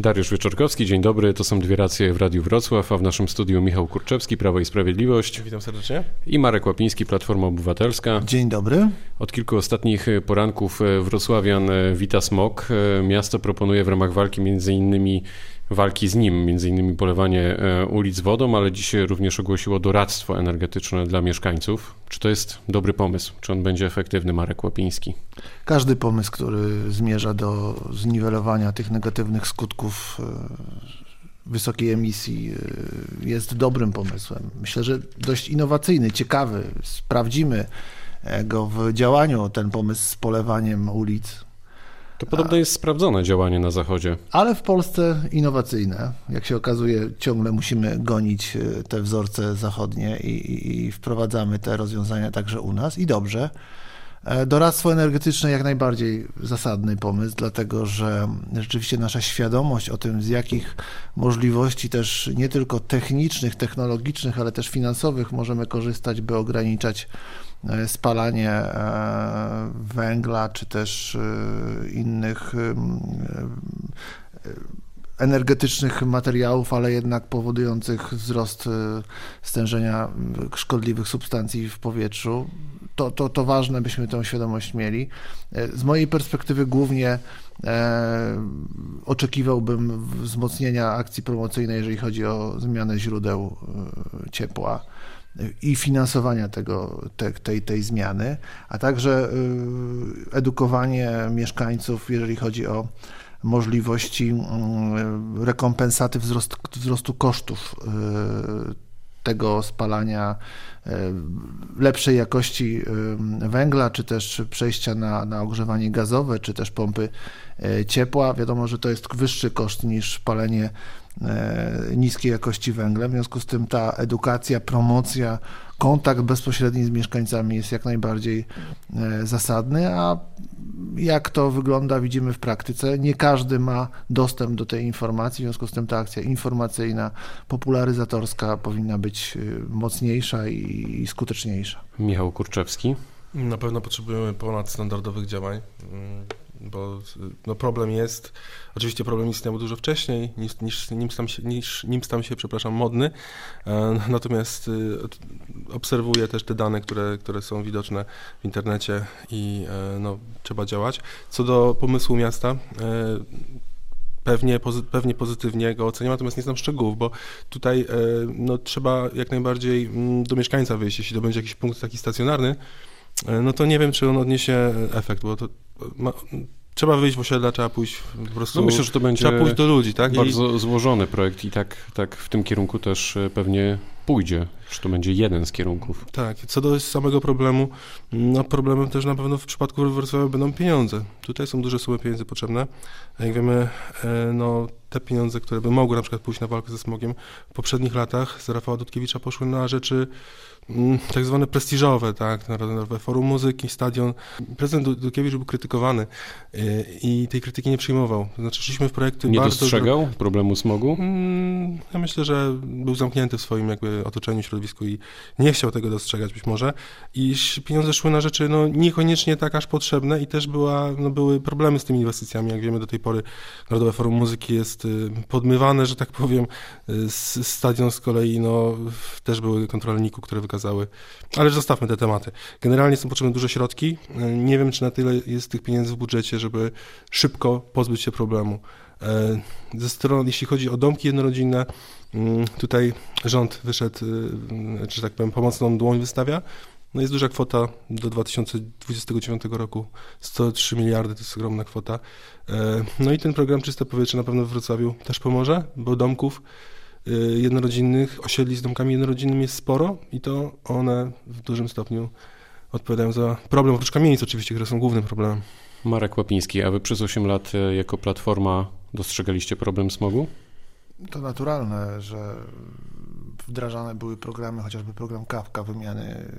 Dariusz Wieczorkowski, dzień dobry. To są dwie racje w Radiu Wrocław, a w naszym studiu Michał Kurczewski, Prawo i Sprawiedliwość. Witam serdecznie. I Marek Łapiński, Platforma Obywatelska. Dzień dobry. Od kilku ostatnich poranków wrocławian wita smog. Miasto proponuje w ramach walki między innymi walki z nim, między innymi polewanie e, ulic wodą, ale dzisiaj również ogłosiło doradztwo energetyczne dla mieszkańców. Czy to jest dobry pomysł? Czy on będzie efektywny, Marek Łapiński? Każdy pomysł, który zmierza do zniwelowania tych negatywnych skutków e, wysokiej emisji e, jest dobrym pomysłem. Myślę, że dość innowacyjny, ciekawy. Sprawdzimy go w działaniu, ten pomysł z polewaniem ulic to podobno jest sprawdzone działanie na Zachodzie. Ale w Polsce innowacyjne. Jak się okazuje, ciągle musimy gonić e, te wzorce zachodnie i, i, i wprowadzamy te rozwiązania także u nas i dobrze. E, doradztwo energetyczne jak najbardziej zasadny pomysł, dlatego że rzeczywiście nasza świadomość o tym, z jakich możliwości też nie tylko technicznych, technologicznych, ale też finansowych możemy korzystać, by ograniczać E, spalanie e, węgla czy też innych energetycznych materiałów, ale jednak powodujących wzrost stężenia szkodliwych substancji w powietrzu. To, to, to ważne, byśmy tę świadomość mieli. Z mojej perspektywy głównie e, oczekiwałbym wzmocnienia akcji promocyjnej, jeżeli chodzi o zmianę źródeł ciepła i finansowania tego, te, tej, tej zmiany, a także edukowanie mieszkańców, jeżeli chodzi o możliwości mm, rekompensaty wzrostu, wzrostu kosztów tego spalania, y, lepszej jakości węgla, czy też przejścia na, na ogrzewanie gazowe, czy też pompy ciepła. Wiadomo, że to jest wyższy koszt niż palenie E, niskiej jakości węgla. W związku z tym ta edukacja, promocja, kontakt bezpośredni z mieszkańcami jest jak najbardziej e, zasadny, a jak to wygląda, widzimy w praktyce. Nie każdy ma dostęp do tej informacji, w związku z tym ta akcja informacyjna, popularyzatorska powinna być e, mocniejsza i skuteczniejsza. Michał Kurczewski. Na pewno potrzebujemy ponadstandardowych działań mm, bo no problem jest, oczywiście problem istniał dużo wcześniej, niż, niż, nim, stał się, niż nim stał się, przepraszam, modny, e, natomiast y, obserwuję też te dane, które, które są widoczne w internecie i e, no, trzeba działać. Co do pomysłu miasta, e, pewnie, pewnie pozytywnie go oceniam, natomiast nie znam szczegółów, bo tutaj no, trzeba jak najbardziej mm, do mieszkańca wyjść, jeśli to będzie jakiś punkt taki stacjonarny, no to nie wiem, czy on odniesie efekt, bo to ma, trzeba wyjść w osiedla, trzeba pójść po prostu. No myślę, że to będzie trzeba pójść do ludzi, tak? Bardzo I... złożony projekt i tak, tak w tym kierunku też e, pewnie pójdzie, że to będzie jeden z kierunków. Tak, co do samego problemu, no problemem też na pewno w przypadku Wrocławia będą pieniądze. Tutaj są duże sumy pieniędzy potrzebne. Jak wiemy, e, no te pieniądze, które by mogły na przykład pójść na walkę ze smogiem, w poprzednich latach z Rafała Dudkiewicza poszły na rzeczy mm, tak zwane prestiżowe, tak, Narodowe Forum Muzyki, Stadion. Prezydent Dudkiewicz był krytykowany e, i tej krytyki nie przyjmował. Znaczy, szliśmy w projekty Nie bardzo... dostrzegał problemu smogu? Mm, ja myślę, że był zamknięty w swoim jakby otoczeniu, środowisku i nie chciał tego dostrzegać być może. I pieniądze szły na rzeczy no, niekoniecznie tak aż potrzebne i też była, no, były problemy z tymi inwestycjami. Jak wiemy, do tej pory Narodowe Forum Muzyki jest y, podmywane, że tak powiem. Y, stadion z kolei, no, też były kontrole NIK-u, które wykazały. Ale zostawmy te tematy. Generalnie są potrzebne duże środki. Y, nie wiem, czy na tyle jest tych pieniędzy w budżecie, żeby szybko pozbyć się problemu. Ze strony, jeśli chodzi o domki jednorodzinne, mm, tutaj rząd wyszedł, że tak powiem, pomocną dłoń wystawia. No jest duża kwota do 2029 roku, 103 miliardy to jest ogromna kwota. E, no i ten program Czyste Powietrze na pewno w Wrocławiu też pomoże, bo domków e, jednorodzinnych, osiedli z domkami jednorodzinnymi jest sporo i to one w dużym stopniu odpowiadają za problem, oprócz kamienic oczywiście, które są głównym problemem. Marek Łapiński, a wy przez 8 lat e, jako Platforma dostrzegaliście problem smogu? To naturalne, że wdrażane były programy, chociażby program Kawka, wymiany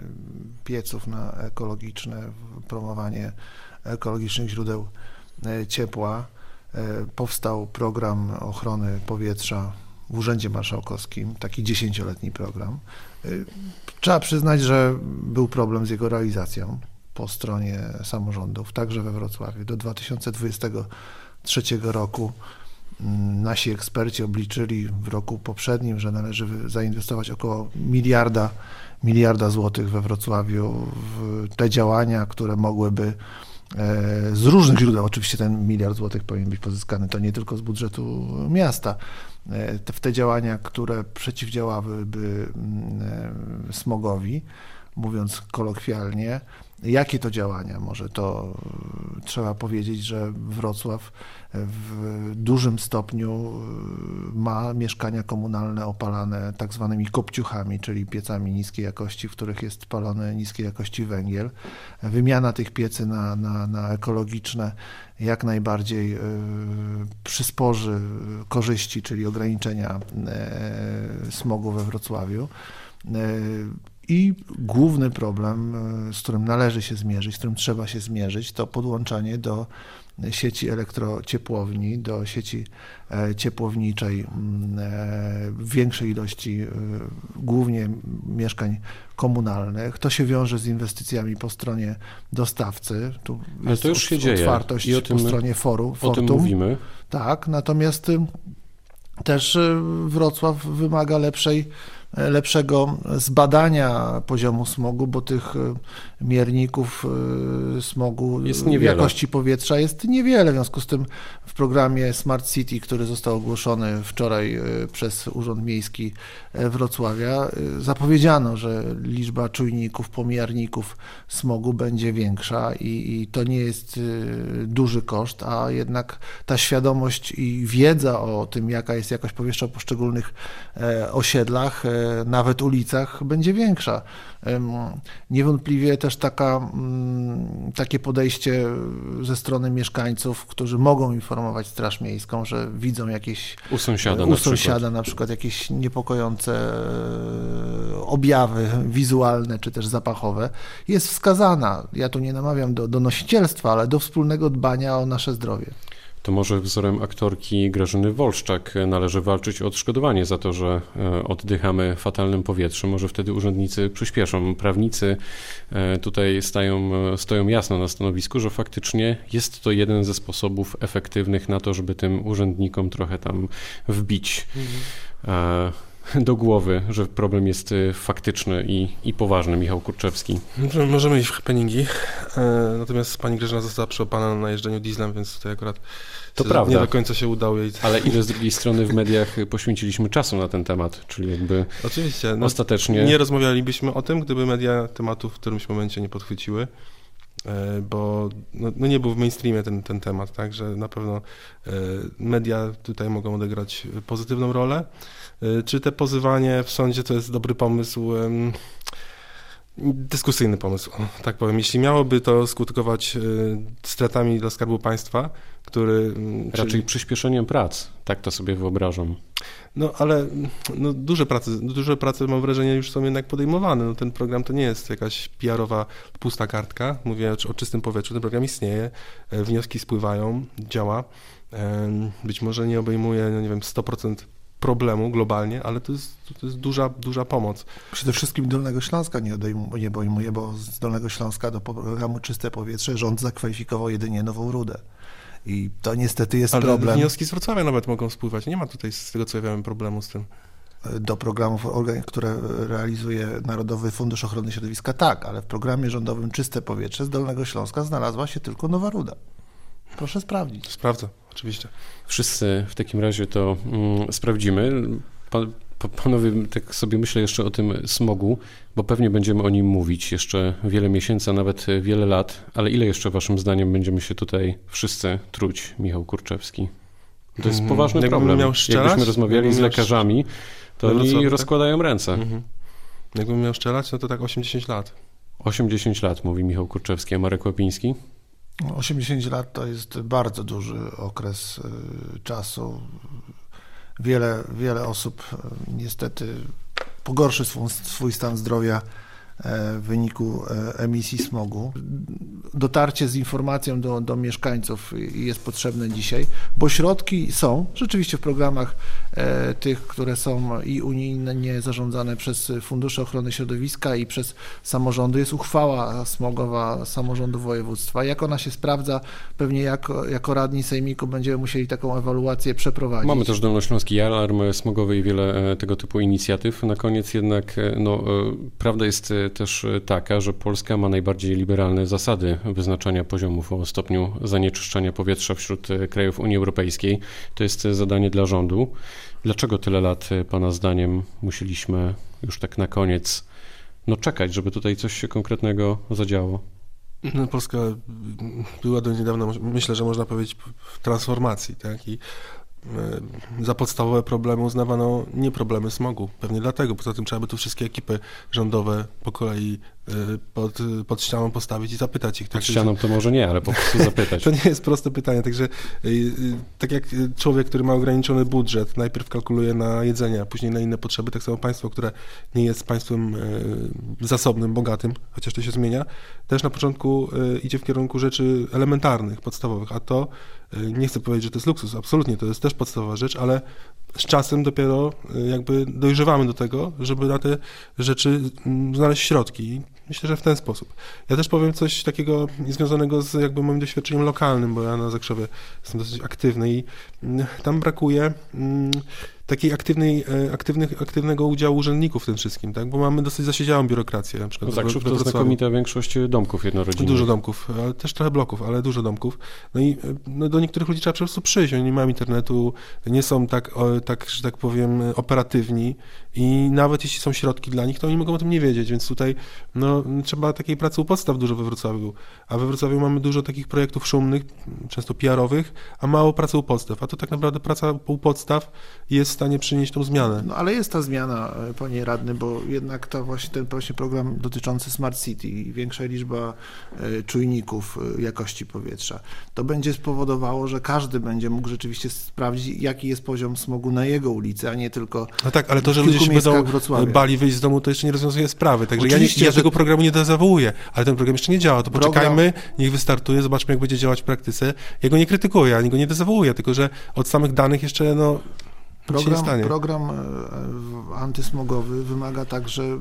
pieców na ekologiczne, promowanie ekologicznych źródeł e, ciepła. E, powstał program ochrony powietrza w Urzędzie Marszałkowskim, taki dziesięcioletni program. Trzeba przyznać, że był problem z jego realizacją po stronie samorządów, także we Wrocławiu. Do 2023 roku Mm, nasi eksperci obliczyli w roku poprzednim, że należy zainwestować około miliarda, miliarda złotych we Wrocławiu w te działania, które mogłyby e, z różnych źródeł, oczywiście ten miliard złotych powinien być pozyskany, to nie tylko z budżetu miasta, e, w te działania, które przeciwdziałałyby mm, e, smogowi, mówiąc kolokwialnie, Jakie to działania? Może to e, trzeba powiedzieć, że Wrocław w dużym stopniu e, ma mieszkania komunalne opalane tak zwanymi kopciuchami, czyli piecami niskiej jakości, w których jest palony niskiej jakości węgiel. Wymiana tych piecy na, na, na ekologiczne jak najbardziej e, przysporzy korzyści, czyli ograniczenia smogu we Wrocławiu. I główny problem, e, z którym należy się zmierzyć, z którym trzeba się zmierzyć, to podłączanie do sieci elektrociepłowni, do sieci e, ciepłowniczej e, większej ilości głównie mieszkań komunalnych. To się wiąże z inwestycjami po stronie dostawcy. Tu Ale to już się dzieje. Otwartość I o tym, po stronie foru, O tym mówimy. Tak, natomiast też Wrocław wymaga lepszej lepszego zbadania poziomu smogu, bo tych mierników e, smogu niewiele. jakości powietrza jest niewiele. W związku z tym w programie Smart City, który został ogłoszony wczoraj e, przez Urząd Miejski Wrocławia, zapowiedziano, że liczba czujników, pomiarników smogu będzie większa i, i to nie jest duży koszt, a jednak ta świadomość i wiedza o tym, jaka jest jakość powietrza w poszczególnych osiedlach, nawet ulicach będzie większa. Niewątpliwie też taka, mm, takie podejście ze strony mieszkańców, którzy mogą informować Straż Miejską, że widzą jakieś u sąsiada, u na, sąsiada przykład. na przykład jakieś niepokojące e, objawy wizualne czy też zapachowe, jest wskazana. Ja tu nie namawiam do, do nosicielstwa, ale do wspólnego dbania o nasze zdrowie to może wzorem aktorki Grażyny Wolszczak należy walczyć o odszkodowanie za to, że e, oddychamy fatalnym powietrzem. Może wtedy urzędnicy przyspieszą. Prawnicy e, tutaj stają, e, stoją jasno na stanowisku, że faktycznie jest to jeden ze sposobów efektywnych na to, żeby tym urzędnikom trochę tam wbić. Mhm do głowy, że problem jest faktyczny i, i poważny, Michał Kurczewski. Możemy iść w happeningi, natomiast pani Grażyna została przeopana na jeżdżeniu dieslem, więc tutaj akurat to prawda. nie do końca się udało jej. Ale ile z drugiej strony w mediach poświęciliśmy czasu na ten temat, czyli jakby Oczywiście. No, ostatecznie... Nie rozmawialibyśmy o tym, gdyby media tematów w którymś momencie nie podchwyciły e, bo no, no, nie był w mainstreamie ten, ten temat, tak, że na pewno e, media tutaj mogą odegrać pozytywną rolę. E, czy te pozywanie w sądzie to jest dobry pomysł? Dyskusyjny pomysł, tak powiem. Jeśli miałoby to skutkować stratami dla Skarbu Państwa, który... Mm, Raczej czyli... przyspieszeniem prac, tak to sobie wyobrażam. No ale no, duże, prace, duże prace mam wrażenie już są jednak podejmowane. No, ten program to nie jest jakaś PR-owa pusta kartka. Mówię o, o czystym powietrzu. Ten program istnieje, e, wnioski spływają, działa. E, być może nie obejmuje, no nie wiem, 100% problemu globalnie, ale to jest, to jest duża, duża pomoc. Przede wszystkim Dolnego Śląska nie, odejmuje, nie obejmuje, bo z Dolnego Śląska do programu Czyste Powietrze rząd zakwalifikował jedynie Nową Rudę. I to niestety jest Ale problem. wnioski z Wrocławia nawet mogą spływać. Nie ma tutaj, z tego co ja wiem, problemu z tym. Do programów, które realizuje Narodowy Fundusz Ochrony Środowiska, tak, ale w programie rządowym Czyste Powietrze z Dolnego Śląska znalazła się tylko Nowa Ruda. Proszę sprawdzić. Sprawdzę, oczywiście. Wszyscy w takim razie to mm, sprawdzimy. Pan, Panowie, tak sobie myślę jeszcze o tym smogu, bo pewnie będziemy o nim mówić jeszcze wiele miesięcy, a nawet wiele lat, ale ile jeszcze waszym zdaniem będziemy się tutaj wszyscy truć, Michał Kurczewski? To jest mhm. poważny Jakbym problem. Miał Jakbyśmy rozmawiali z lekarzami, to oni tak? rozkładają ręce. Mhm. Jakbym miał szczelać, no to tak 80 lat. 80 lat, mówi Michał Kurczewski, a Marek Łapiński? 80 lat to jest bardzo duży okres y, czasu. Wiele, wiele osób e, niestety pogorszy swój, swój stan zdrowia w wyniku emisji smogu. Dotarcie z informacją do, do mieszkańców jest potrzebne dzisiaj, bo środki są rzeczywiście w programach tych, które są i unijnie zarządzane przez Fundusze Ochrony Środowiska i przez samorządy. Jest uchwała smogowa samorządu województwa. Jak ona się sprawdza, pewnie jako, jako radni sejmiku będziemy musieli taką ewaluację przeprowadzić. Mamy też Dolnośląski Alarm Smogowy i wiele e, tego typu inicjatyw. Na koniec jednak e, no, e, prawda jest też taka, że Polska ma najbardziej liberalne zasady wyznaczania poziomów o stopniu zanieczyszczenia powietrza wśród krajów Unii Europejskiej. To jest zadanie dla rządu. Dlaczego tyle lat, Pana zdaniem, musieliśmy już tak na koniec no, czekać, żeby tutaj coś się konkretnego zadziało? No, Polska była do niedawna, myślę, że można powiedzieć, w transformacji, tak? I E, za podstawowe problemy uznawano nie problemy smogu. Pewnie dlatego. Poza tym trzeba by tu wszystkie ekipy rządowe po kolei e, pod, pod ścianą postawić i zapytać ich. Tak? Pod ścianą to może nie, ale po prostu zapytać. to nie jest proste pytanie. Także e, tak jak człowiek, który ma ograniczony budżet, najpierw kalkuluje na jedzenie, a później na inne potrzeby, tak samo państwo, które nie jest państwem zasobnym, bogatym, chociaż to się zmienia, też na początku idzie w kierunku rzeczy elementarnych, podstawowych, a to nie chcę powiedzieć, że to jest luksus, absolutnie, to jest też podstawowa rzecz, ale z czasem dopiero y, jakby dojrzewamy do tego, żeby na te rzeczy mm, znaleźć środki. Myślę, że w ten sposób. Ja też powiem coś takiego związanego z jakby moim doświadczeniem lokalnym, bo ja na Zakrzowie jestem dosyć aktywny i mm, tam brakuje mm, takiej aktywnej, e, aktywnych, aktywnego udziału urzędników w tym wszystkim, tak? bo mamy dosyć zasiedziałą biurokrację. Na przykład no Zakrzów to znakomita większość domków jednorodzinnych. Dużo domków, ale też trochę bloków, ale dużo domków. No i e, no do niektórych ludzi trzeba po prostu przyjść, oni nie mają internetu, nie są tak, tak, że tak powiem, operatywni i nawet jeśli są środki dla nich, to oni mogą o tym nie wiedzieć, więc tutaj no, trzeba takiej pracy u podstaw dużo we Wrocławiu. A we Wrocławiu mamy dużo takich projektów szumnych, często PR-owych, a mało pracy u podstaw. A to tak naprawdę praca u podstaw jest stanie przynieść tą zmianę. No ale jest ta zmiana, e, panie radny, bo jednak to właśnie ten właśnie program dotyczący Smart City i większa liczba e, czujników e, jakości powietrza, to będzie spowodowało, że każdy będzie mógł rzeczywiście sprawdzić, jaki jest poziom smogu na jego ulicy, a nie tylko No tak, ale to, że ludzie się będą Wrocławia. bali wyjść z domu, to jeszcze nie rozwiązuje sprawy. Także Oczywiście, ja, nie, ja tego programu nie zawołuję, ale ten program jeszcze nie działa. To program... poczekajmy, niech wystartuje, zobaczmy, jak będzie działać w praktyce. Ja go nie krytykuję, ani go nie dezawołuję, tylko że od samych danych jeszcze no, Program, program e, antysmogowy wymaga także e,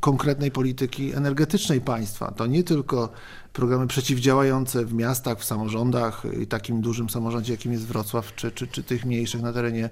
konkretnej polityki energetycznej państwa. To nie tylko programy przeciwdziałające w miastach, w samorządach i takim dużym samorządzie, jakim jest Wrocław, czy, czy, czy tych mniejszych na terenie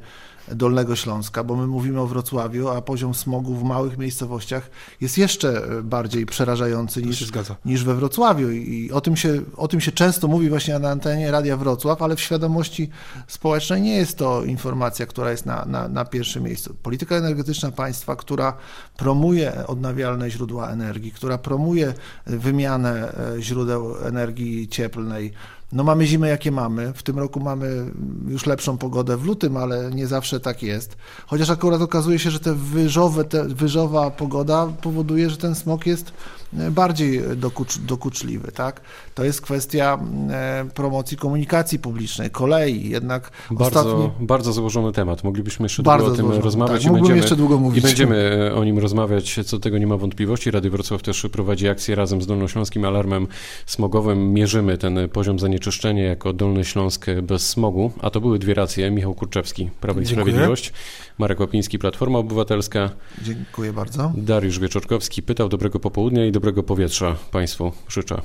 Dolnego Śląska, bo my mówimy o Wrocławiu, a poziom smogu w małych miejscowościach jest jeszcze bardziej przerażający niż, niż we Wrocławiu. I o tym, się, o tym się często mówi właśnie na antenie Radia Wrocław, ale w świadomości społecznej nie jest to informacja, która jest na, na, na pierwszym miejscu. Polityka energetyczna państwa, która promuje odnawialne źródła energii, która promuje wymianę źródeł źródeł energii cieplnej. No mamy zimę, jakie mamy. W tym roku mamy już lepszą pogodę w lutym, ale nie zawsze tak jest. Chociaż akurat okazuje się, że te wyżowe, te wyżowa pogoda powoduje, że ten smog jest bardziej dokucz, dokuczliwy. Tak? To jest kwestia e, promocji komunikacji publicznej, kolei. Jednak bardzo, ostatni... bardzo złożony temat. Moglibyśmy jeszcze bardzo długo o tym złożony. rozmawiać. Tak, i, będziemy, jeszcze długo mówić. I będziemy e, o nim rozmawiać, co do tego nie ma wątpliwości. Rady Wrocław też prowadzi akcję razem z Dolnośląskim Alarmem Smogowym. Mierzymy ten poziom zanieczyszczenia jako Dolny Śląsk bez smogu. A to były dwie racje. Michał Kurczewski, Prawo i Sprawiedliwość. Marek Łapiński, Platforma Obywatelska. Dziękuję bardzo. Dariusz Wieczorkowski pytał dobrego popołudnia i dobrego powietrza Państwu życzę.